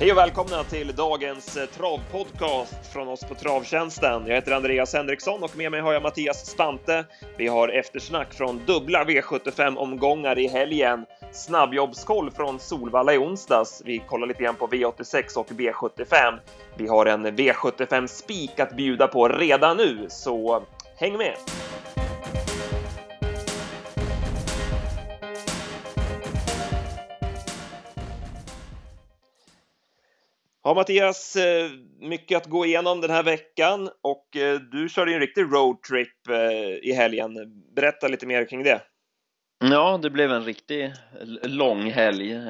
Hej och välkomna till dagens eh, travpodcast från oss på Travtjänsten. Jag heter Andreas Henriksson och med mig har jag Mattias Stante. Vi har eftersnack från dubbla V75-omgångar i helgen. Snabbjobbskoll från Solvalla i onsdags. Vi kollar lite grann på V86 och V75. Vi har en V75-spik att bjuda på redan nu, så häng med! Ja, Mattias, eh, mycket att gå igenom den här veckan och eh, du körde ju en riktig roadtrip eh, i helgen. Berätta lite mer kring det. Ja, det blev en riktig lång helg.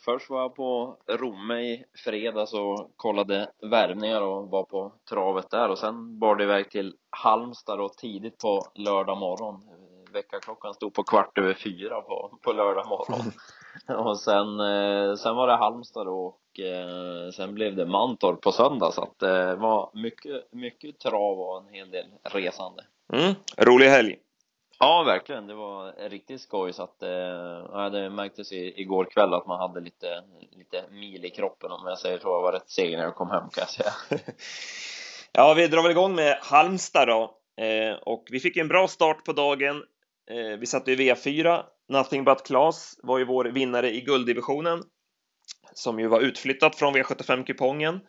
Först var jag på Romme i fredags och kollade värvningar och var på travet där och sen bar det iväg till Halmstad och tidigt på lördag morgon. Väckarklockan stod på kvart över fyra på, på lördag morgon. och sen, sen var det Halmstad då och eh, sen blev det Mantorp på söndag så att det var mycket, mycket trav och en hel del resande. Mm, rolig helg. Ja, verkligen. Det var riktigt skoj så att eh, det märktes i, igår kväll att man hade lite, lite mil i kroppen om jag säger så. Jag var rätt seg när jag kom hem kan jag säga. ja, vi drar väl igång med Halmstad då. Eh, och vi fick en bra start på dagen. Eh, vi satte i V4. Nothing but Class var ju vår vinnare i gulddivisionen som ju var utflyttat från V75-kupongen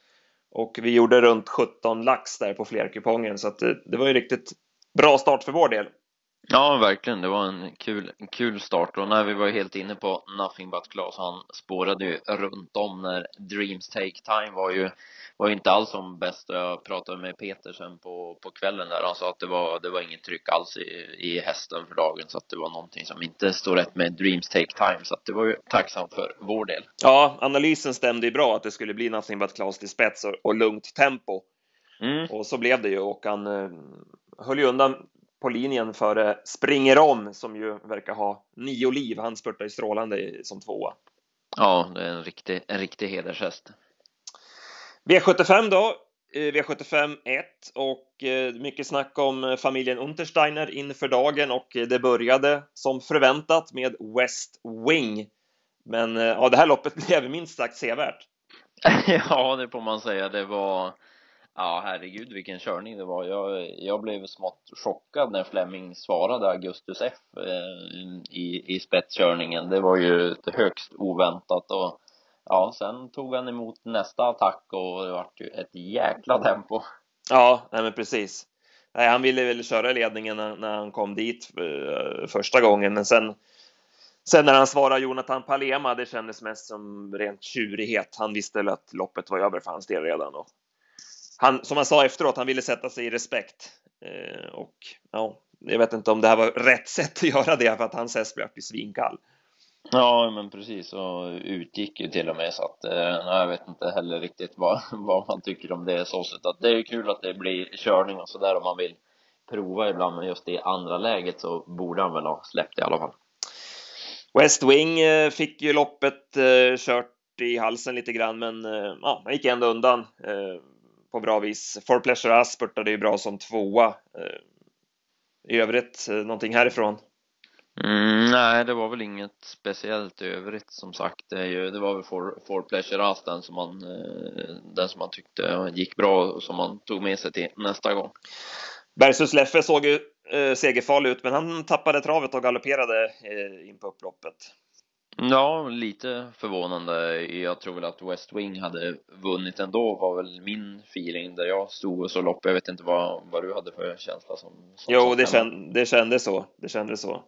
och vi gjorde runt 17 lax där på flerkupongen så att det, det var ju riktigt bra start för vår del. Ja, verkligen. Det var en kul, kul start och när vi var helt inne på Nothing But Class, han spårade ju runt om när Dreams Take Time var ju var inte alls som bäst. Jag pratade med Peter sen på, på kvällen där. Han sa att det var, det var inget tryck alls i, i hästen för dagen så att det var någonting som inte stod rätt med Dreams Take Time så att det var ju tacksamt för vår del. Ja, analysen stämde ju bra att det skulle bli Nothing But Class till spets och, och lugnt tempo. Mm. Och så blev det ju och han eh, höll ju undan på linjen före Springer om som ju verkar ha nio liv. Han spurtar ju strålande som tvåa. Ja, det är en riktig, en riktig hedershäst. V75 då, V75 1 och eh, mycket snack om eh, familjen Untersteiner inför dagen och det började som förväntat med West Wing. Men eh, ja, det här loppet blev minst sagt sevärt. ja, det får man säga. Det var Ja, herregud vilken körning det var. Jag, jag blev smått chockad när Fleming svarade Augustus F eh, i, i spetskörningen. Det var ju högst oväntat och ja, sen tog han emot nästa attack och det vart ju ett jäkla tempo. Ja, nej men precis. Nej, han ville väl köra ledningen när, när han kom dit eh, första gången, men sen Sen när han svarade Jonathan Palema, det kändes mest som rent tjurighet. Han visste väl att loppet var över för hans del redan och han, som han sa efteråt, han ville sätta sig i respekt. Uh, och ja, jag vet inte om det här var rätt sätt att göra det för att hans häst blev svinkall. Ja, men precis och utgick ju till och med så att eh, jag vet inte heller riktigt vad, vad man tycker om det så sätt att det är kul att det blir körning och sådär om man vill prova ibland men just i andra läget så borde han väl ha släppt i alla fall. West Wing eh, fick ju loppet eh, kört i halsen lite grann men ja, han gick ändå undan på bra vis. For Pleasure Us spurtade ju bra som tvåa. I övrigt någonting härifrån? Mm, nej, det var väl inget speciellt i övrigt som sagt. Det, är ju, det var väl for, for Pleasure Us, den som man, eh, den som man tyckte gick bra och som man tog med sig till nästa gång. Bergsus Leffe såg ju eh, segerfarlig ut, men han tappade travet och galopperade eh, in på upploppet. Ja, lite förvånande. Jag tror väl att West Wing hade vunnit ändå, var väl min feeling där jag stod och så lopp. Jag vet inte vad, vad du hade för känsla som... som jo, det, känd, det kändes så. Det kändes så.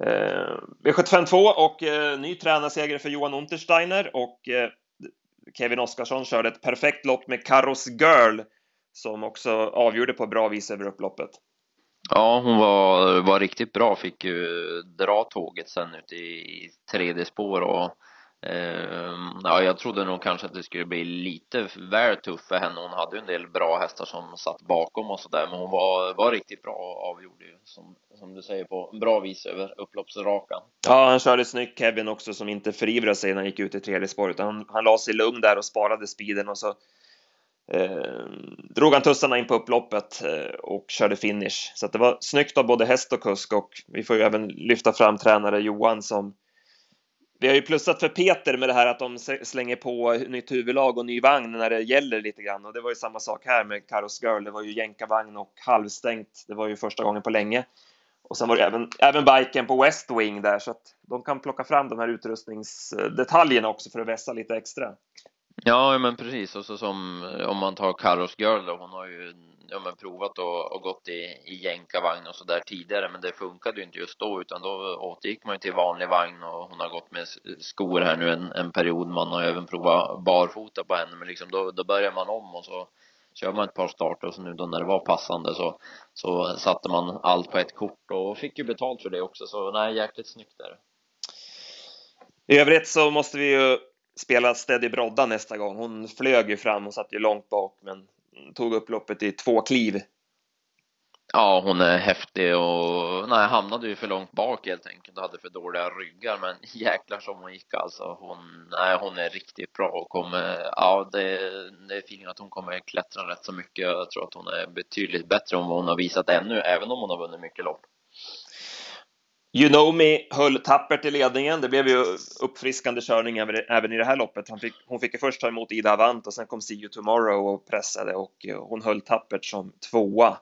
Eh, V75 2 och eh, ny tränarseger för Johan Untersteiner och eh, Kevin Oskarsson körde ett perfekt lopp med Carros Girl som också avgjorde på bra vis över upploppet. Ja, hon var, var riktigt bra, fick ju dra tåget sen ut i, i tredje spår och eh, ja, jag trodde nog kanske att det skulle bli lite väl tufft för henne. Hon hade ju en del bra hästar som satt bakom och sådär, men hon var, var riktigt bra och avgjorde ju som, som du säger på bra vis över upploppsrakan. Ja, han körde snyggt Kevin också som inte förivrade sig när han gick ut i tredje spåret. Han, han la sig lugn där och sparade speeden och så eh, drog han tussarna in på upploppet eh, och körde finish. Så det var snyggt av både häst och kusk och vi får ju även lyfta fram tränare Johan som vi har ju plussat för Peter med det här att de slänger på nytt huvudlag och ny vagn när det gäller lite grann och det var ju samma sak här med Karos Girl. Det var ju jänkarvagn och halvstängt. Det var ju första gången på länge. Och sen var det även, även biken på West Wing där så att de kan plocka fram de här utrustningsdetaljerna också för att vässa lite extra. Ja, men precis. Och så som eh, om man tar Carros Girl då, hon har ju ja, men provat och, och gått i, i jänkarvagn och så där tidigare, men det funkade ju inte just då, utan då återgick man ju till vanlig vagn och hon har gått med skor här nu en, en period. Man har även provat barfota på henne, men liksom då, då börjar man om och så kör man ett par starter och så nu då när det var passande så, så satte man allt på ett kort och fick ju betalt för det också, så nej, jäkligt snyggt där. I övrigt så måste vi ju spela Steady Brodda nästa gång. Hon flög ju fram och satt ju långt bak, men tog upp loppet i två kliv. Ja, hon är häftig och nej, hamnade ju för långt bak helt enkelt och hade för dåliga ryggar. Men jäklar som hon gick alltså. Hon, nej, hon är riktigt bra och kommer, ja, det, det är feeling att hon kommer klättra rätt så mycket. Jag tror att hon är betydligt bättre än vad hon har visat ännu, även om hon har vunnit mycket lopp. You know me höll tappert i ledningen. Det blev ju uppfriskande körning även i det här loppet. Hon fick, hon fick ju först ta emot Ida Avant och sen kom See You Tomorrow och pressade och eh, hon höll tappert som tvåa.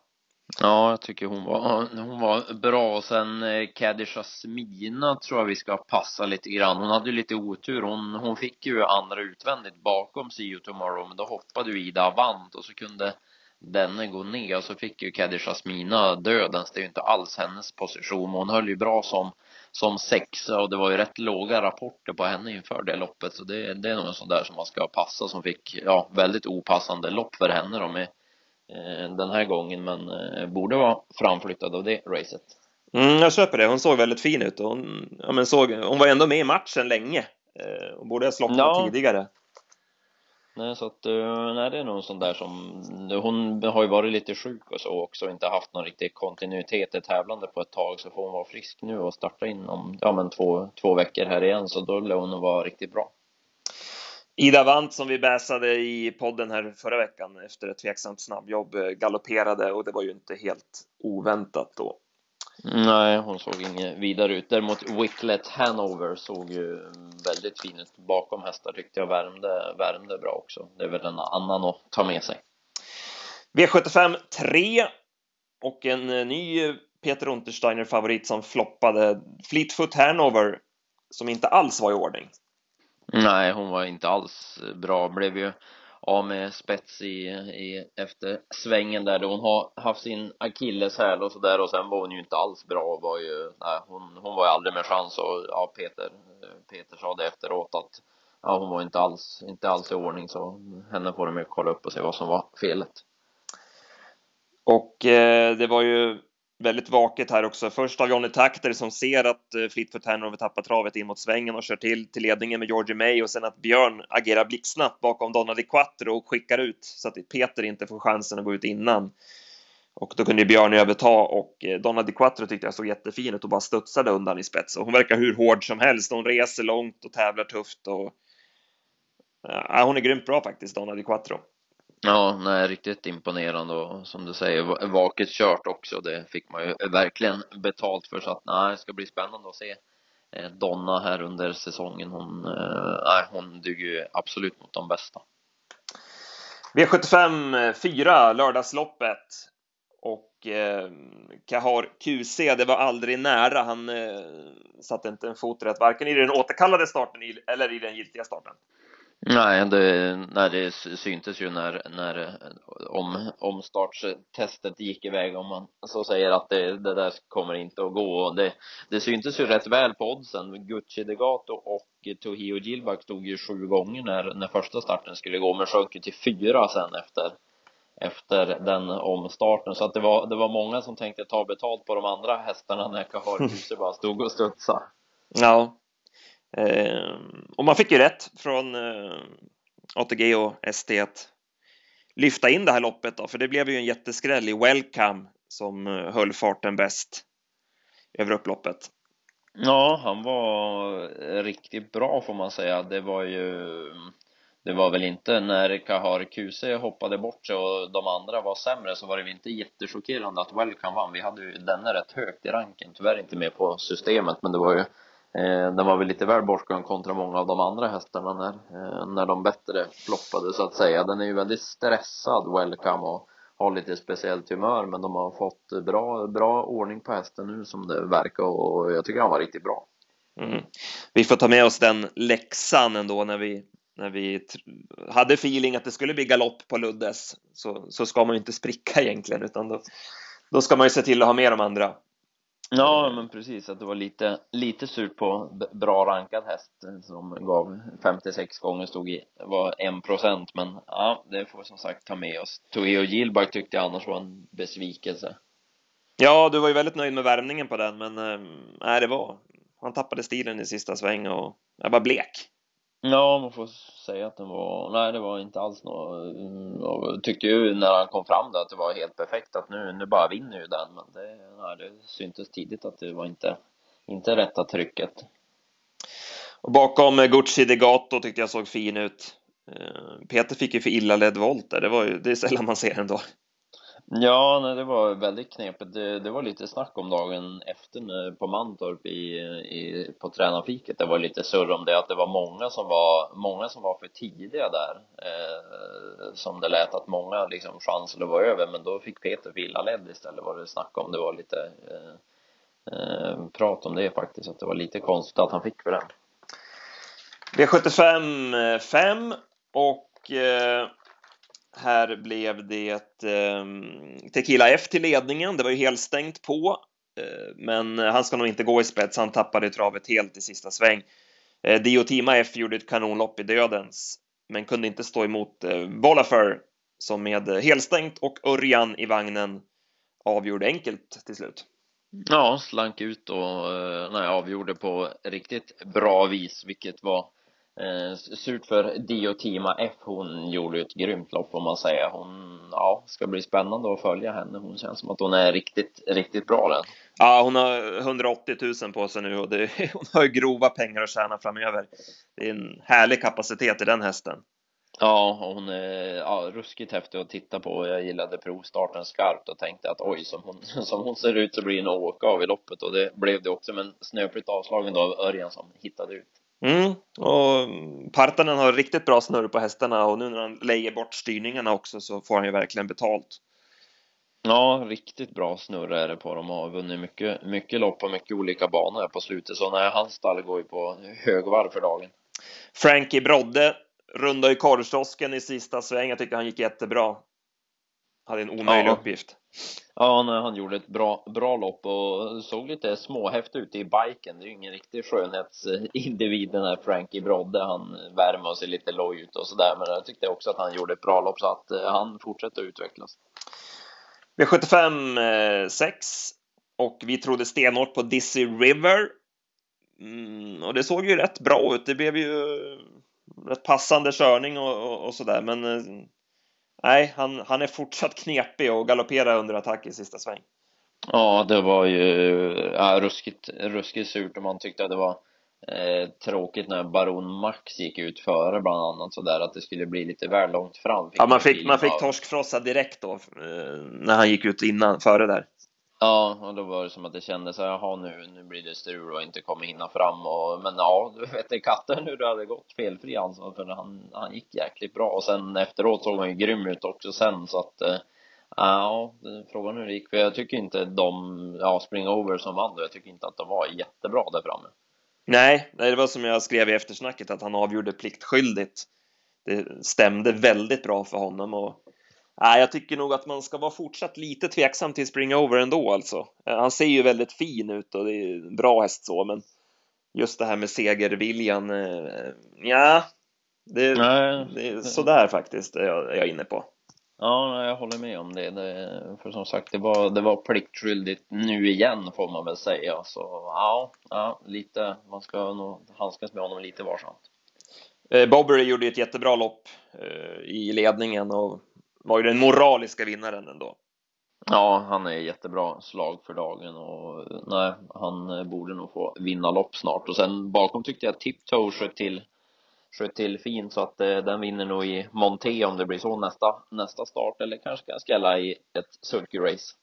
Ja, jag tycker hon var, hon var bra. Och sen eh, Caddy Jasmina tror jag vi ska passa lite grann. Hon hade ju lite otur. Hon, hon fick ju andra utvändigt bakom See You Tomorrow, men då hoppade ju Ida Avant och så kunde denne gå ner och så fick ju Caddy Jasmina dödens. Det är ju inte alls hennes position. Hon höll ju bra som, som sexa och det var ju rätt låga rapporter på henne inför det loppet. Så det, det är nog en sån där som man ska passa som fick, ja, väldigt opassande lopp för henne då med eh, den här gången. Men eh, borde vara framflyttad av det racet. Mm, jag köper det. Hon såg väldigt fin ut och hon, ja, men såg, hon var ändå med i matchen länge. Eh, och borde ha slocknat ja. tidigare. Nej, så att, eh, nej, det är nog en sån där som, hon har ju varit lite sjuk och så också, inte haft någon riktig kontinuitet i tävlande på ett tag, så får hon vara frisk nu och starta in om, ja men två, två veckor här igen, så då lär hon vara riktigt bra. Ida Vant som vi bäsade i podden här förra veckan efter ett tveksamt snabbjobb eh, galopperade och det var ju inte helt oväntat då. Nej, hon såg inget vidare ut. Däremot Wicklet Hanover såg ju väldigt fin ut. Bakom hästar tyckte jag värmde, värmde bra också. Det är väl en annan att ta med sig. V75 3 och en eh, ny Peter Untersteiner favorit som floppade. Fleetfoot Hanover som inte alls var i ordning. Nej, hon var inte alls bra. Blev ju av med spets i, i efter svängen där då hon har haft sin akilleshäl och sådär och sen var hon ju inte alls bra var ju, nej, hon, hon var ju aldrig med chans och ja, Peter, Peter sa det efteråt att ja, hon var inte alls, inte alls i ordning så henne får de ju kolla upp och se vad som var felet. Och eh, det var ju väldigt vaket här också. Först av Johnny Takter som ser att eh, Fleetfoot Hanover tappar travet in mot svängen och kör till till ledningen med Georgie May och sen att Björn agerar blixtsnabbt bakom Donald Di Quattro och skickar ut så att Peter inte får chansen att gå ut innan. Och då kunde Björn överta och eh, Donna Di Quattro tyckte jag såg jättefin ut och bara studsade undan i spets. Och hon verkar hur hård som helst. Hon reser långt och tävlar tufft och ja, hon är grymt bra faktiskt, Donna Di Quattro. Ja, nej, riktigt imponerande och som du säger, vaket kört också. Det fick man ju verkligen betalt för så att nej, det ska bli spännande att se eh, Donna här under säsongen. Hon, eh, nej, hon duger ju absolut mot de bästa. V75 4, lördagsloppet. Och eh, Kahar QC, det var aldrig nära. Han eh, satte inte en fot rätt, varken i den återkallade starten eller i den giltiga starten. Nej, det, nej, det syntes ju när, när om, omstartstestet gick iväg om man så säger att det, det där kommer inte att gå och det, det syntes ju rätt väl på oddsen. Gucci Degato och Tohio Gilbak tog ju sju gånger när, när första starten skulle gå men sjönk ju till fyra sen efter efter den omstarten så att det var, det var många som tänkte ta betalt på de andra hästarna när Kahar bara stod och studsade. Ja, Ehm, och man fick ju rätt från eh, ATG och ST att lyfta in det här loppet då, för det blev ju en jätteskräll i Welcome som eh, höll farten bäst över upploppet. Ja, han var eh, riktigt bra får man säga. Det var ju det var väl inte när Kahar QC hoppade bort sig och de andra var sämre så var det väl inte jättechockerande att Welcome vann. Vi hade ju denne rätt högt i ranken, tyvärr inte med på systemet, men det var ju eh, den var väl lite väl bortgången kontra många av de andra hästarna när, eh, när de bättre floppade så att säga. Den är ju väldigt stressad, Welcome, och har lite speciellt humör men de har fått bra, bra ordning på hästen nu som det verkar och jag tycker han var riktigt bra. Mm. Vi får ta med oss den läxan ändå när vi, när vi hade feeling att det skulle bli galopp på Luddes så, så ska man ju inte spricka egentligen utan då, då ska man ju se till att ha med de andra. Ja, men precis, att det var lite, lite surt på bra rankad häst som gav 56 gånger stod i, var 1 procent, men ja, det får vi som sagt ta med oss. Toeo Gilbert tyckte jag annars var en besvikelse. Ja, du var ju väldigt nöjd med värmningen på den, men eh, nej, det var, han tappade stilen i sista sväng och jag var blek. Ja, man får säga att den var, nej det var inte alls något, mm, jag tyckte ju när han kom fram där att det var helt perfekt att nu, nu bara vinner ju den men det, nej, det syntes tidigt att det var inte, inte rätta trycket. Och bakom Gucci Degato tyckte jag såg fin ut. Eh, Peter fick ju för illa ledd volt där, det var ju, det är sällan man ser ändå. Ja, nej, det var väldigt knepigt. Det, det var lite snack om dagen efter på Mantorp i, i, på tränarfiket. Det var lite surr om det, att det var många som var, många som var för tidiga där. Eh, som det lät att många liksom chanser var över, men då fick Peter villaledd istället var det snack om. Det var lite eh, eh, prat om det faktiskt, att det var lite konstigt att han fick för den. V75 5 och eh, här blev det eh, Tequila F till ledningen. Det var ju helstängt på, eh, men han ska nog inte gå i spets. Han tappade travet helt i sista sväng. Eh, Diotima F gjorde ett kanonlopp i dödens, men kunde inte stå emot eh, Volafer som med helstängt och Örjan i vagnen avgjorde enkelt till slut. Ja, slank ut och eh, nej, avgjorde på riktigt bra vis, vilket var Eh, surt för Diotima F. Hon gjorde ett grymt lopp får man säga. Hon, ja, ska bli spännande att följa henne. Hon känns som att hon är riktigt, riktigt bra den. Ja, hon har 180 000 på sig nu och det, hon har ju grova pengar att tjäna framöver. Det är en härlig kapacitet i den hästen. Ja, hon är ja, ruskigt häftig att titta på. Jag gillade provstarten skarpt och tänkte att oj, som hon, som hon ser ut så blir det nog åka av i loppet och det blev det också. Men snöpligt avslagen då av Örjan som hittade ut. Mm, och Partanen har riktigt bra snurr på hästarna och nu när han lejer bort styrningarna också så får han ju verkligen betalt. Ja, riktigt bra snurr är det på dem och har vunnit mycket, mycket lopp och mycket olika banor på slutet. Så nej, hans stall går ju på högvarv för dagen. Frankie Brodde rundade i korvkiosken i sista sväng. Jag tycker han gick jättebra. Hade en omöjlig ja. uppgift. Ja, nej, han gjorde ett bra, bra lopp och såg lite småhäftig ut i biken. Det är ju ingen riktig skönhetsindivid den här Frankie Brodde. Han värmer och ser lite loj ut och sådär. Men jag tyckte också att han gjorde ett bra lopp så att eh, han fortsätter att utvecklas. V75 6 och vi trodde stenhårt på Dizzy River. Mm, och det såg ju rätt bra ut. Det blev ju rätt passande körning och, och, och sådär. Men eh, nej, han, han är fortsatt knepig och galopperar under attack i sista sväng. Ja, det var ju ja, ruskigt, ruskigt surt och man tyckte att det var eh, tråkigt när Baron Max gick ut före bland annat sådär att det skulle bli lite väl långt fram. Fick ja, man fick, man fick torskfrossa direkt då eh, när han gick ut innan, före där. Ja, och då var det som att det kändes så jaha nu, nu blir det strul och inte kommer hinna fram och, men ja, du vet det katten hur det hade gått felfri alltså, för han, han gick jäkligt bra och sen efteråt såg han ju grym ut också sen så att eh, Ja, frågan hur det gick, för jag tycker inte de, ja, Springover som vann jag tycker inte att de var jättebra där framme. Nej, det var som jag skrev i eftersnacket att han avgjorde pliktskyldigt. Det stämde väldigt bra för honom och Nej, jag tycker nog att man ska vara fortsatt lite tveksam till Springover ändå alltså. Eh, han ser ju väldigt fin ut och det är en bra häst så, men just det här med segerviljan, eh, ja, det, det är sådär faktiskt är jag, är jag inne på. Ja, jag håller med om det. det. För som sagt, det var, det var pliktskyldigt nu igen får man väl säga. Så ja, ja lite, man ska nog handskas med honom lite varsamt. Eh, Bobbery gjorde ett jättebra lopp i ledningen och var ju den moraliska vinnaren ändå. Ja, han är jättebra slag för dagen och nej, han borde nog få vinna lopp snart och sen bakom tyckte jag Tiptoe sköt till sköt till fint så att eh, den vinner nog i Monté om det blir så nästa nästa start eller kanske kan skrälla i ett sulky race.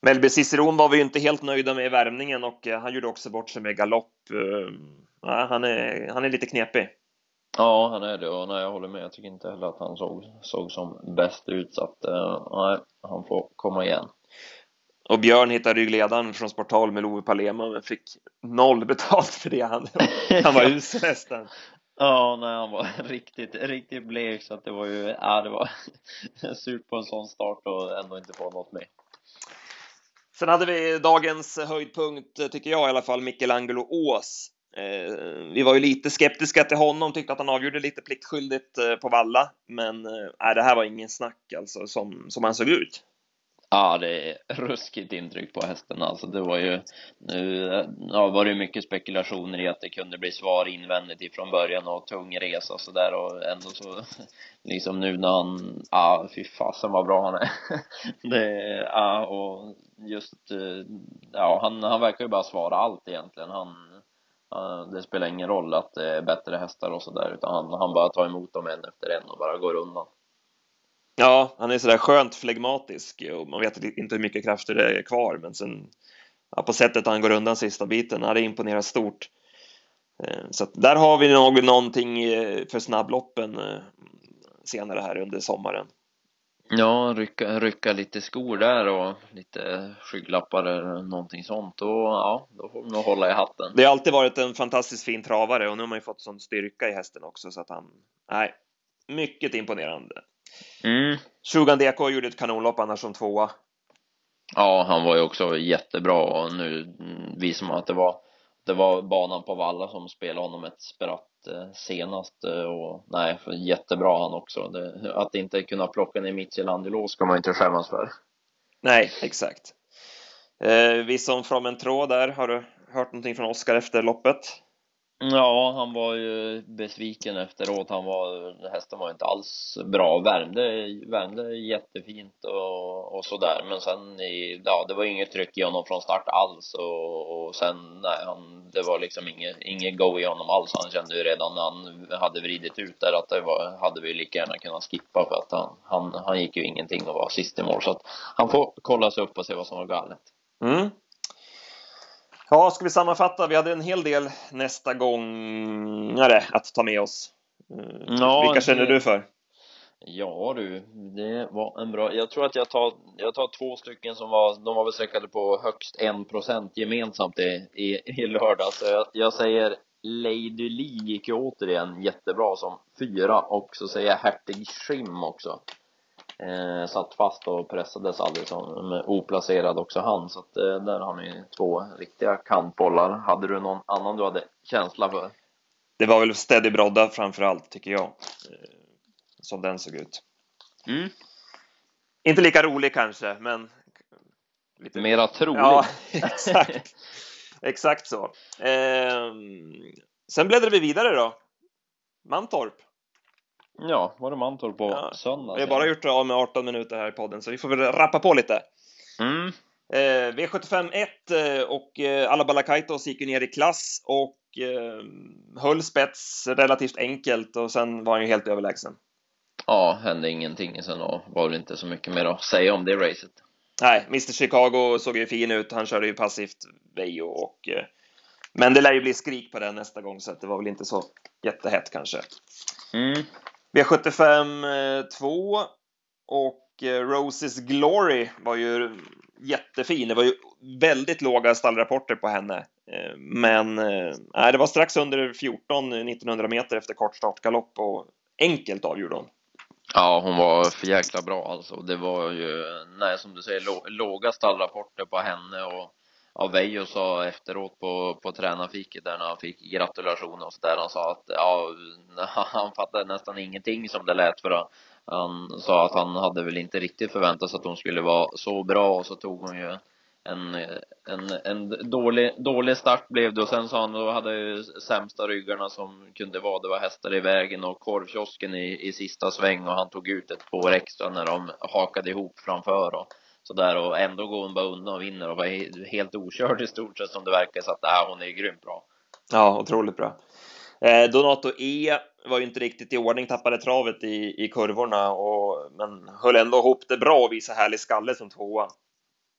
Melby Ciceron var vi ju inte helt nöjda med i värmningen och eh, han gjorde också bort sig med galopp. Eh, ja, han, är, han är lite knepig. Ja, han är det och nej, jag håller med. Jag tycker inte heller att han såg, såg som bäst ut så att uh, nej, han får komma igen. Och Björn hittade ryggledaren från Sportal med Love Palema men fick noll betalt för det. Han, han var usel nästan. Ja, nej, han var riktigt, riktigt blek så att det var ju, ja det var surt på en sån start och ändå inte få något med. Sen hade vi dagens höjdpunkt, tycker jag i alla fall, Michelangelo Ås. Eh, vi var ju lite skeptiska till honom, tyckte att han avgjorde lite pliktskyldigt eh, på valla, men eh, det här var ingen snack alltså som, som han såg ut. Ja, det är ruskigt intryck på hästen alltså. Det var ju, nu eh, ja, var det mycket spekulationer i att det kunde bli svar invändigt ifrån början och tung resa och sådär. och ändå så liksom nu när han, ja fy fasen vad bra han är. Det, ja och just, eh, ja han, han verkar ju bara svara allt egentligen. Han, det spelar ingen roll att det är bättre hästar och sådär utan han, han bara tar emot dem en efter en och bara går undan. Ja, han är sådär skönt flegmatisk och man vet inte hur mycket krafter det är kvar, men sen ja, på sättet han går undan sista biten, ja, det imponerar stort. Eh, så att där har vi nog någonting eh, för snabbloppen eh, senare här under sommaren. Ja, rycka, rycka lite skor där och lite skygglappar eller någonting sånt och ja, då får man hålla i hatten. Det har alltid varit en fantastiskt fin travare och nu har man ju fått sån styrka i hästen också så att han, nej, mycket imponerande. Mm. Shugan Deko gjorde ett kanonlopp annars som tvåa. Ja, han var ju också jättebra och nu visar man att det var det var banan på Valla som spelade honom ett spratt Eh, senast eh, och nej, jättebra han också. Det, att inte kunna plocka ner Michelangelo ska man inte skämmas för. Nej, exakt. Eh, vi som från en tråd där, har du hört någonting från Oskar efter loppet? Ja, han var ju besviken efteråt. Han var, hästen var inte alls bra. Värmde, värmde jättefint och, och sådär. Men sen, i, ja, det var inget tryck i honom från start alls. Och, och sen, nej, han, det var liksom inget, inget go i honom alls. Han kände ju redan när han hade vridit ut där att det var, hade vi lika gärna kunnat skippa för att han, han, han gick ju ingenting och var sist i mål. Så att han får kolla sig upp och se vad som var galet. Mm. Ja, ska vi sammanfatta? Vi hade en hel del nästa gångare att ta med oss. Eh, ja, Vilka känner du för? Ja du, det var en bra, jag tror att jag tar, jag tar två stycken som var, de var väl säkrade på högst en procent gemensamt i, i, i lördag, så jag, jag säger Lady Lee gick ju återigen jättebra som fyra och så säger jag Hertig Schim också eh, satt fast och pressades aldrig som oplacerad också han så att eh, där har ni två riktiga kantbollar. Hade du någon annan du hade känsla för? Det var väl Steady Brodda framför allt tycker jag. Eh, som den såg ut. Mm. inte lika rolig kanske men lite mera trolig. Ja exakt. Exakt så. Eh, sen bläddrar vi vidare då. Mantorp Ja, var det Mantorp på ja. söndag? Vi har bara gjort av med 18 minuter här i podden, så vi får väl rappa på lite. Mm. Eh, V75 1 eh, och eh, alla Balakaitos gick ju ner i klass och eh, höll spets relativt enkelt och sen var han ju helt överlägsen. Ja, hände ingenting sen och var väl inte så mycket mer att säga om det racet. Nej, Mr Chicago såg ju fin ut. Han körde ju passivt Vejo och eh, men det lär ju bli skrik på den nästa gång så att det var väl inte så jättehett kanske. Mm. Eh, V75 2 och eh, Roses Glory var ju jättefin. Det var ju väldigt låga stallrapporter på henne. Eh, men nej, det var strax under 14 1900 meter efter kort startgalopp och enkelt avgjorde hon. Ja, hon var för jäkla bra alltså. Det var ju, nej som du säger, låga stallrapporter på henne och ja, Veijo sa efteråt på, på tränarfiket där när han fick gratulationer och så där. Han sa att ja, han fattade nästan ingenting som det lät för han sa att han hade väl inte riktigt förväntat sig att hon skulle vara så bra och så tog hon ju en, en, en dålig, dålig start blev det och sen sa han då hade ju sämsta ryggarna som kunde vara, det var hästar i vägen och korvkiosken i, i sista sväng och han tog ut ett spår extra när de hakade ihop framför och sådär och ändå går hon bara undan och vinner och var helt okörd i stort sett som det verkar så att äh, hon är grymt bra. Ja, otroligt bra. Eh, Donato E var ju inte riktigt i ordning, tappade travet i, i kurvorna och men höll ändå ihop det bra och visade härlig skalle som tvåa.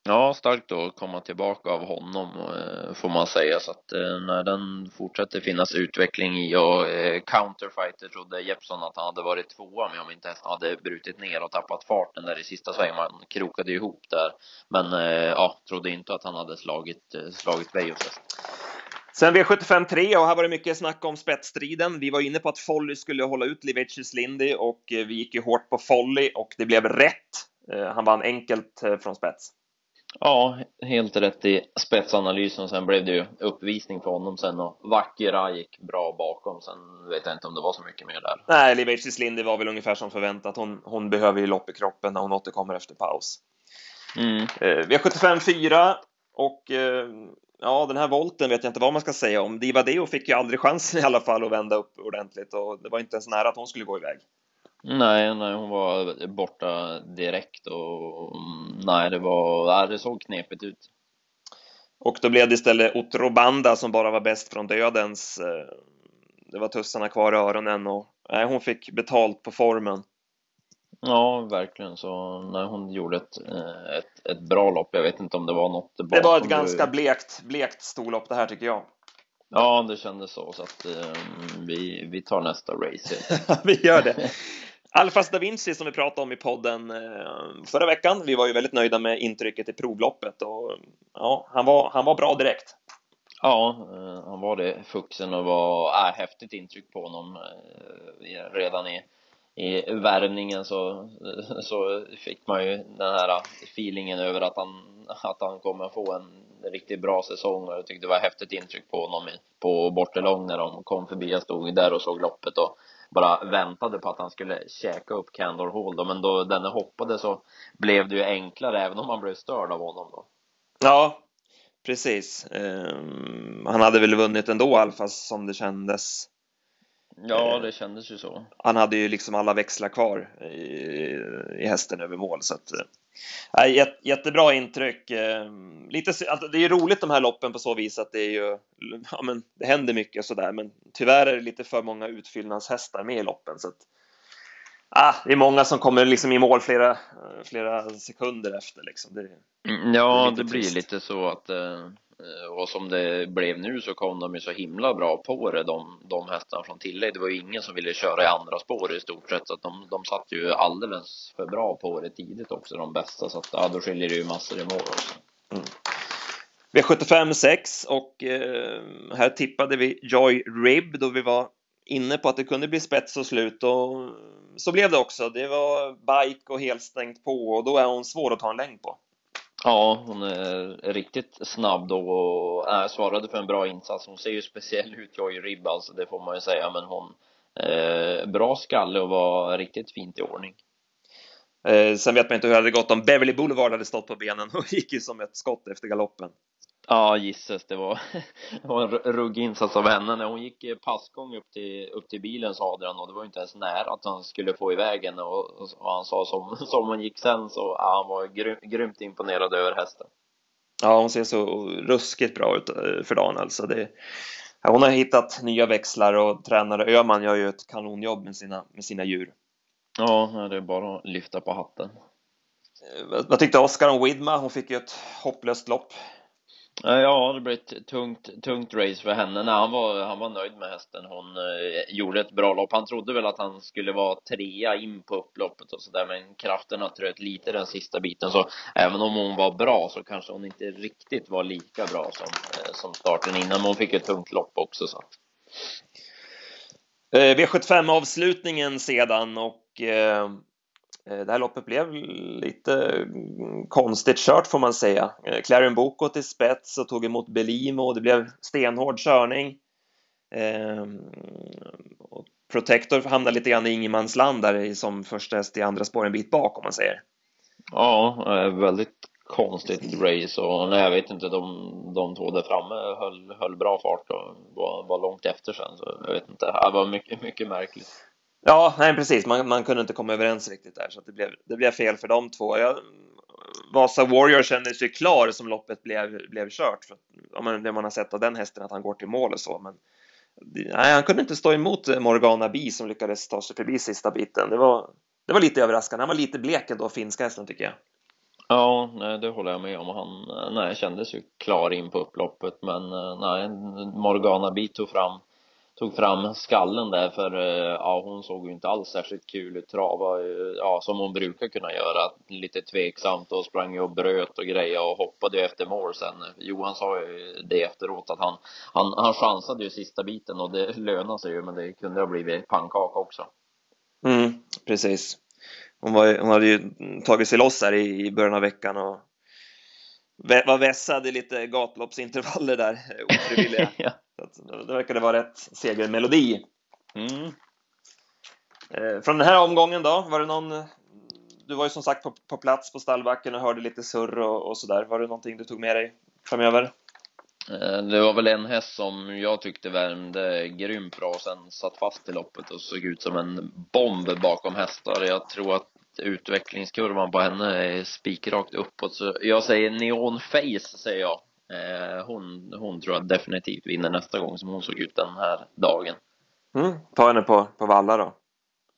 Ja, starkt att komma tillbaka av honom eh, får man säga så att eh, när den fortsätter finnas utveckling i och eh, counterfighter trodde Jeppson att han hade varit tvåa med om inte hästen hade brutit ner och tappat farten där i sista svängen. Man krokade ihop där. Men ja, trodde inte att han hade slagit, slagit Vejos Sen V75 3 och här var det mycket snack om spetsstriden. Vi var inne på att Folly skulle hålla ut Livecis Lindy och vi gick ju hårt på Folly och det blev rätt. Han vann enkelt från spets. Ja, helt rätt i spetsanalysen. Sen blev det ju uppvisning för honom sen och Vackera gick bra bakom. Sen vet jag inte om det var så mycket mer där. Nej, Livetis Lindy var väl ungefär som förväntat. Hon, hon behöver ju lopp i kroppen när hon återkommer efter paus. Mm. Eh, vi har 75-4 och eh, ja, den här volten vet jag inte vad man ska säga om. Diva Deo fick ju aldrig chansen i alla fall att vända upp ordentligt och det var inte ens nära att hon skulle gå iväg. Nej, nej, hon var borta direkt och nej, det var, nej, det såg knepigt ut. Och då blev det istället Otrobanda som bara var bäst från dödens. Eh, det var tussarna kvar i öronen och nej, hon fick betalt på formen. Ja, verkligen. Så när hon gjorde ett, eh, ett, ett bra lopp. Jag vet inte om det var något Det var ett ganska blekt, blekt storlopp det här tycker jag. Ja, det kändes så. Så att um, vi, vi tar nästa race. vi gör det. Alfas da Vinci som vi pratade om i podden eh, förra veckan. Vi var ju väldigt nöjda med intrycket i provloppet och ja, han var, han var bra direkt. Ja, eh, han var det. Fuxen och var äh, häftigt intryck på honom eh, redan i, i värvningen så, så fick man ju den här feelingen över att han, att han kommer få en riktigt bra säsong och jag tyckte det var häftigt intryck på honom på Bortelång när de kom förbi. Jag stod där och såg loppet och bara väntade på att han skulle käka upp Candor Hall då, men då denne hoppade så blev det ju enklare även om man blev störd av honom då. Ja, precis. Um, han hade väl vunnit ändå Alfas som det kändes. Ja, det kändes ju så. Han hade ju liksom alla växlar kvar i, i hästen över mål så att äh, jättebra intryck. Ehm, lite, alltså, det är ju roligt de här loppen på så vis att det är ju, ja men det händer mycket sådär, men tyvärr är det lite för många utfyllnadshästar med i loppen så att ah, det är många som kommer liksom i mål flera, flera sekunder efter liksom. Det, mm, ja, det, det blir lite så att eh, Eh, Eh, och som det blev nu så kom de ju så himla bra på det, de, de hästarna från tillägg. Det var ju ingen som ville köra i andra spår i stort sett, så att de, de satt ju alldeles för bra på det tidigt också, de bästa. Så att ja, då skiljer det ju massor i mål också. Mm. V75 6 och eh, här tippade vi Joy Rib då vi var inne på att det kunde bli spets och slut och så blev det också. Det var bike och helstängt på och då är hon svår att ta en längd på. Ja, hon är riktigt snabb då och äh, svarade för en bra insats. Hon ser ju speciell ut, Joy Ribb alltså, det får man ju säga, men hon eh, bra skalle och var riktigt fint i ordning. Eh, sen vet man inte hur det hade gått om Beverly Boulevard hade stått på benen och gick ju som ett skott efter galoppen. Ja, gisses, det var, det var en ruggig insats av henne. När hon gick passgång upp till, upp till bilen sa Adrian och det var inte ens nära att han skulle få iväg henne och, och han sa som, som hon gick sen så ja, han var grym, grymt imponerad över hästen. Ja, hon ser så ruskigt bra ut eh, för dagen alltså. Det, hon har hittat nya växlar och tränare Öman gör ju ett kanonjobb med sina, med sina djur. Ja, det är bara att lyfta på hatten. Eh, vad tyckte Oskar om Widma? Hon fick ju ett hopplöst lopp. Eh, ja, det blev ett tungt, tungt race för henne. Nej, han var, han var nöjd med hästen. Hon eh, gjorde ett bra lopp. Han trodde väl att han skulle vara trea in på upploppet och sådär, men krafterna tröt lite den sista biten. Så även om hon var bra så kanske hon inte riktigt var lika bra som, eh, som starten innan. Men hon fick ett tungt lopp också. Så. Eh, V75 avslutningen sedan och Eh, Eh, det här loppet blev lite mm, konstigt kört får man säga. Eh, Clarion Boko till spets och tog emot Belimo och det blev stenhård körning. Ehm, Protector hamnade lite grann i ingenmansland där som första häst i andra spår en bit bak om man säger. Ja, eh, väldigt konstigt race och nej, jag vet inte, de, de två där framme höll, höll bra fart och var, var långt efter sen så jag vet inte, det var mycket, mycket märkligt. Ja, nej precis, man, man kunde inte komma överens riktigt där så det blev, det blev fel för de två. Jag, Vasa Warrior kändes ju klar som loppet blev, blev kört. För, om man, det man har sett av den hästen att han går till mål och så, men nej, han kunde inte stå emot Morgana Bi som lyckades ta sig förbi sista biten. Det var, det var lite överraskande. Han var lite blek ändå, finska hästen tycker jag. Ja, nej, det håller jag med om. Han nej, kändes ju klar in på upploppet, men eh, nej, Morgana Bi tog fram tog fram skallen där för eh, ja, hon såg ju inte alls särskilt kul ut. Trava, eh, ja, som hon brukar kunna göra. Lite tveksamt och sprang ju och bröt och grejer och hoppade ju efter mål sen. Johan sa ju det efteråt att han, han, han chansade ju sista biten och det lönade sig ju, men det kunde ha blivit pannkaka också. Mm, precis. Hon, var, hon hade ju tagit sig loss här i, i början av veckan och var vässad i lite gatloppsintervaller där, ofrivilliga. ja. det verkade vara rätt segermelodi. Mm. Eh, från den här omgången då, var det någon du var ju som sagt på, på plats på stallbacken och hörde lite surr och, och sådär. Var det någonting du tog med dig framöver? Eh, det var väl en häst som jag tyckte värmde grymt bra och sen satt fast i loppet och såg ut som en bomb bakom hästar. Jag tror att utvecklingskurvan på henne är spikrakt uppåt så jag säger Neon Face säger jag. Eh, hon, hon tror jag definitivt vinner nästa gång som hon såg ut den här dagen. Mm, ta henne på, på valla då?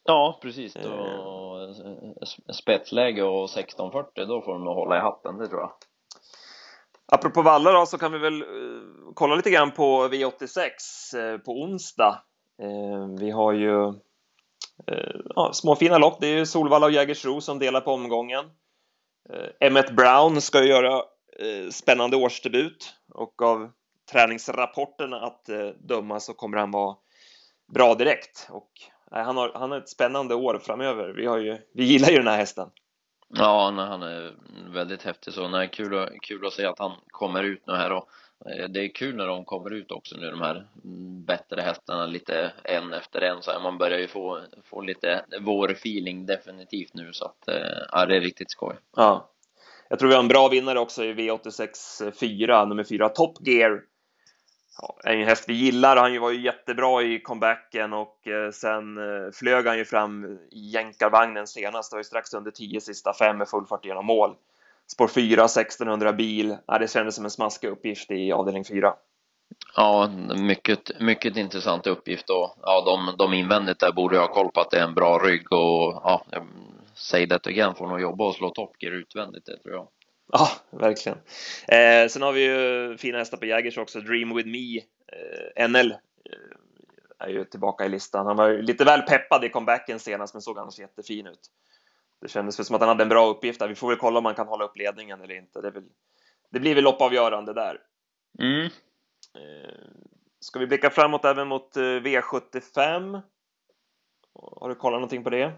Ja, precis. Då, eh. Spetsläge och 1640, då får de nog hålla i hatten, det tror jag. Apropå valla då, så kan vi väl uh, kolla lite grann på V86 uh, på onsdag. Vi har ju Eh, ja, små småfina lopp. Det är ju Solvalla och Jägersro som delar på omgången. Eh, Emmett Emmet Brown ska ju göra eh, spännande årsdebut och av träningsrapporterna att döma så kommer han vara bra direkt och han har, han har ett spännande år framöver. Vi, har ju, vi gillar ju den här hästen. Ja, nej, han är väldigt häftig så. Nej, kul, kul att se att han kommer ut nu här och Eh, det är kul när de kommer ut också nu, de här bättre hästarna lite en efter en så här. Man börjar ju få, få lite vår-feeling definitivt nu så att, eh, ja, det är riktigt skoj. Ja. Jag tror vi har en bra vinnare också i V86 4, nummer 4, Top Gear. Ja, är en häst vi gillar. Han var ju jättebra i comebacken och eh, sen flög han ju fram i jänkarvagnen senast. Det var ju strax under 10 sista fem med full fart genom mål. Spår 4, 1600 bil. Ja, det kändes som en smaskig uppgift i avdelning 4. Ja, mycket, mycket intressant uppgift och ja, de, de invändigt där borde ha koll på att det är en bra rygg och ja, säg det igen, får nog jobba och slå Top Gear utvändigt, det tror jag. Ja, verkligen. Eh, sen har vi ju fina hästar på Jägers också, Dream With Me, eh, NL eh, är ju tillbaka i listan. Han var lite väl peppad i comebacken senast, men såg annars jättefin ut det kändes väl som att han hade en bra uppgift där. Vi får väl kolla om han kan hålla upp ledningen eller inte. Det, väl, det blir väl loppavgörande där. Mm. Eh, ska vi blicka framåt även mot eh, V75? Har du kollat någonting på det?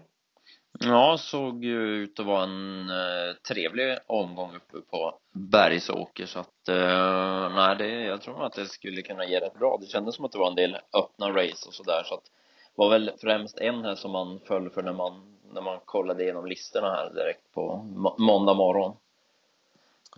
Ja, såg ju ut att vara en eh, trevlig omgång uppe på Bergsåker så att eh, nej, det, jag tror att det skulle kunna ge rätt bra. Det kändes som att det var en del öppna race och sådär så att det var väl främst en här som man föll för när man när man kollade igenom listorna här direkt på måndag morgon.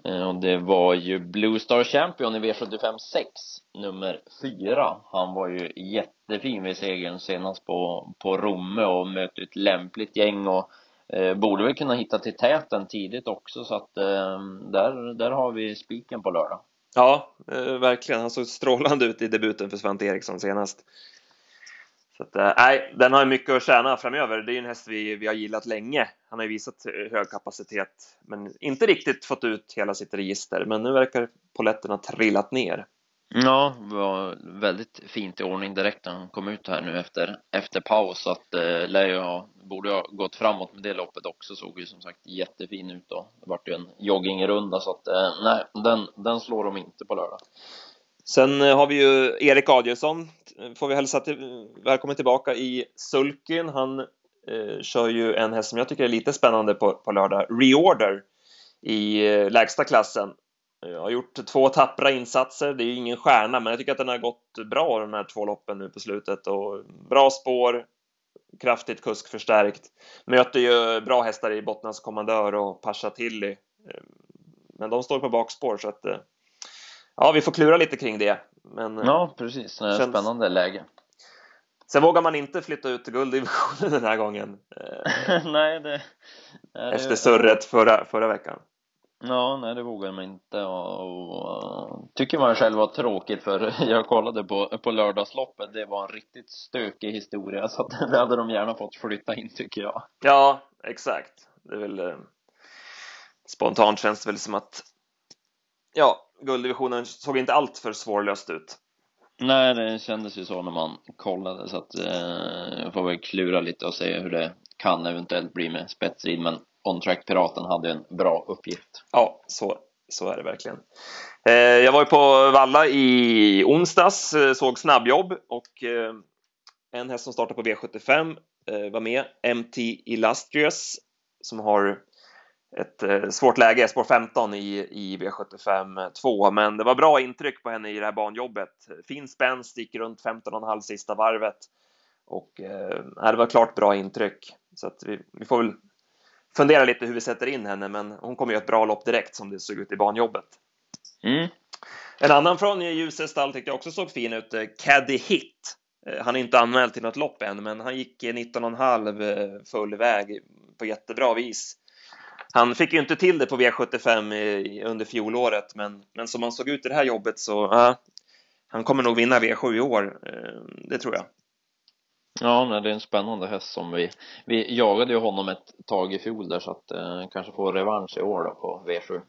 Eh, och det var ju Blue Star Champion i V75 6, nummer 4. Han var ju jättefin vid segern senast på, på Romme och mötte ett lämpligt gäng och eh, borde väl kunna hitta till täten tidigt också så att eh, där, där har vi spiken på lördag. Ja, eh, verkligen. Han såg strålande ut i debuten för Svante Eriksson senast. Så att, eh, nej, den har mycket att tjäna framöver. Det är en häst vi, vi har gillat länge. Han har ju visat hög kapacitet, men inte riktigt fått ut hela sitt register. Men nu verkar poletten ha trillat ner. Ja, det var väldigt fint i ordning direkt när han kom ut här nu efter, efter paus. Så att eh, lär borde ha gått framåt med det loppet också. Såg ju som sagt jättefin ut då. Det vart ju en joggingrunda så att eh, nej, den, den slår de inte på lördag. Sen eh, har vi ju Erik Adielsson, får vi hälsa till, välkommen tillbaka i sulken. Han eh, kör ju en häst som jag tycker är lite spännande på, på lördag, Reorder, i eh, lägsta klassen. Jag har gjort två tappra insatser, det är ju ingen stjärna, men jag tycker att den har gått bra de här två loppen nu på slutet och bra spår, kraftigt kuskförstärkt. Möter ju bra hästar i Bottnas Kommandör och Pasha Tilly. Eh, men de står på bakspår så att eh, ja, vi får klura lite kring det. Men, eh, ja, precis. Det är känns... spännande läge. Sen vågar man inte flytta ut till gulddivisionen den här gången. Eh, nej, det... Nej, efter surret förra, förra veckan. Ja, nej det vågar man inte och, tycker man själv var tråkigt för jag kollade på, på lördagsloppet, det var en riktigt stökig historia så att det hade de gärna fått flytta in tycker jag. Ja, exakt. Det är väl eh, spontant känns det väl som att ja, gulddivisionen såg inte allt för svårlöst ut. Nej, det kändes ju så när man kollade så att eh, jag får väl klura lite och se hur det kan eventuellt bli med spetsrid men On Track Piraten hade en bra uppgift. Ja, så, så är det verkligen. Eh, jag var ju på Valla i onsdags, eh, såg snabbjobb och eh, en häst som startar på V75 eh, var med, MT Illustrious, som har ett eh, svårt läge, spår 15 i, i V75 2, men det var bra intryck på henne i det här banjobbet. Fin spänst, gick runt 15,5 sista varvet och eh, det var klart bra intryck. Så att vi, vi får väl fundera lite hur vi sätter in henne, men hon kommer ju ett bra lopp direkt som det såg ut i banjobbet. Mm. En annan från Ljusets stall tyckte jag också såg fin ut, eh, Caddy Hit. Eh, han är inte anmäld till något lopp än, men han gick 19,5 full väg på jättebra vis. Han fick ju inte till det på V75 under fjolåret, men, men som han såg ut i det här jobbet så ja, han kommer nog vinna V7 i år. Det tror jag. Ja, nej, det är en spännande häst som vi, vi jagade ju honom ett tag i fjol där så att eh, kanske får revansch i år då på V7.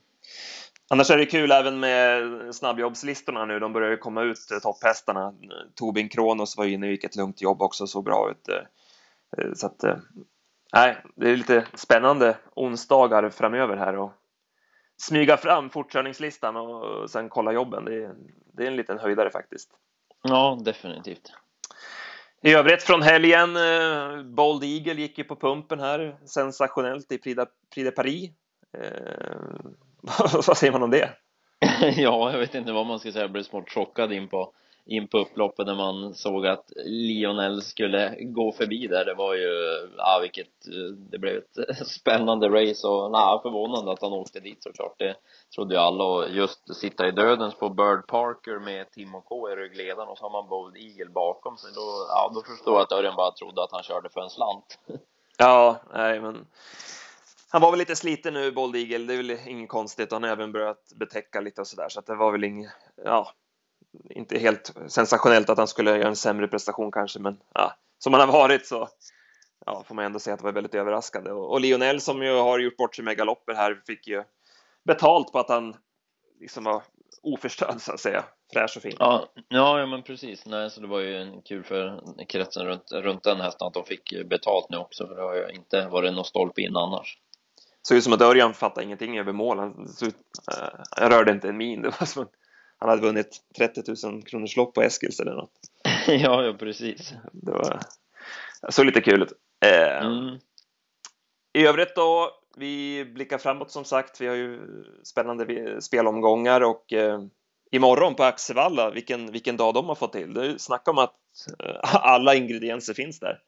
Annars är det kul även med snabbjobbslistorna nu. De börjar ju komma ut, eh, topphästarna. Tobin Kronos var inne och gick ett lugnt jobb också, så bra ut. Eh, så att, eh, nej, det är lite spännande onsdagar framöver här och smyga fram fortkörningslistan och sen kolla jobben. Det är, det är en liten höjdare faktiskt. Ja, definitivt. I övrigt från helgen, eh, Bold Eagle gick ju på pumpen här, sensationellt i Prix de Paris. Eh, vad säger man om det? ja, jag vet inte vad man ska säga, jag blev smått chockad in på, in på upploppet när man såg att Lionel skulle gå förbi där. Det var ju, ja vilket, det blev ett spännande race och nej, förvånande att han åkte dit såklart. Det trodde ju alla och just sitta i dödens på Bird Parker med Timo K i ryggledaren och så har man Bold Eagle bakom sig. Då, ja, då förstår jag att Örjan bara trodde att han körde för en slant. Ja, nej men han var väl lite sliten nu, Bold Eagle. Det är väl inget konstigt. Han har även börjat betäcka lite och sådär, så att det var väl inget, ja, inte helt sensationellt att han skulle göra en sämre prestation kanske, men ja, som han har varit så ja, får man ändå säga att det var väldigt överraskande. Och, och Lionel som ju har gjort bort sig med galopper här fick ju betalt på att han liksom var oförstörd så att säga. Fräsch och fin. Ja, ja, men precis. Nej, så det var ju en kul för kretsen runt, runt den hästen att de fick betalt nu också, för det har ju inte varit någon stolpe in annars. Såg ut som att Örjan fattade ingenting över mål. Han, uh, han rörde inte en min. Det var som att han hade vunnit 30 000 kronors lopp på Eskils eller något. ja, ja, precis. Det var så lite kul ut. Uh, mm. I övrigt då, vi blickar framåt som sagt. Vi har ju spännande spelomgångar och eh, imorgon på Axevalla, vilken, vilken dag de har fått till. Det snacka om att eh, alla ingredienser finns där.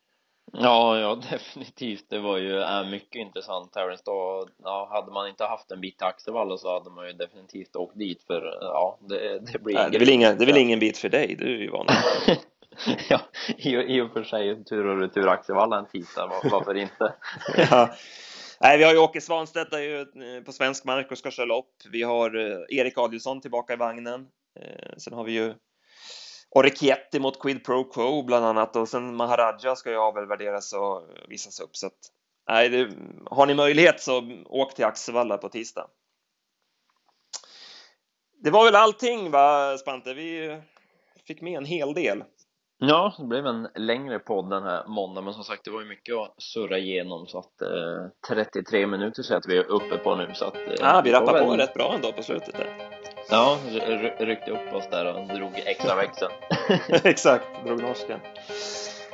Ja, ja, definitivt. Det var ju äh, mycket intressant Terrence då. Ja, hade man inte haft en bit till Axevalla så hade man ju definitivt åkt dit för ja, det, det blir Nej, det, väl inga, det är väl ingen bit för dig, du är ju van. ja, i, i och för sig tur och retur Axevalla en tisdag, varför inte? ja. Nej, vi har ju Åke Svanstedt är ju eh, på svensk mark och ska köra lopp. Vi har eh, Erik Adielsson tillbaka i vagnen. Eh, sen har vi ju Orecchietti mot Quid Pro Quo bland annat och sen Maharaja ska ju avvärderas och visas upp. Så att, nej, det, har ni möjlighet så åk till Axevalla på tisdag. Det var väl allting va, Spante? Vi fick med en hel del. Ja, det blev en längre podd den här måndagen, men som sagt, det var ju mycket att surra igenom så att eh, 33 minuter så att vi är uppe på nu så att... Eh, ja, vi rappar väl... på rätt bra ändå på slutet där. Ja, ryckte upp oss där och drog extra växeln. Exakt, drog norsken.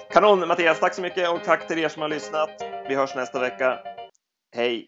Kanon Mattias, tack så mycket och tack till er som har lyssnat. Vi hörs nästa vecka. Hej!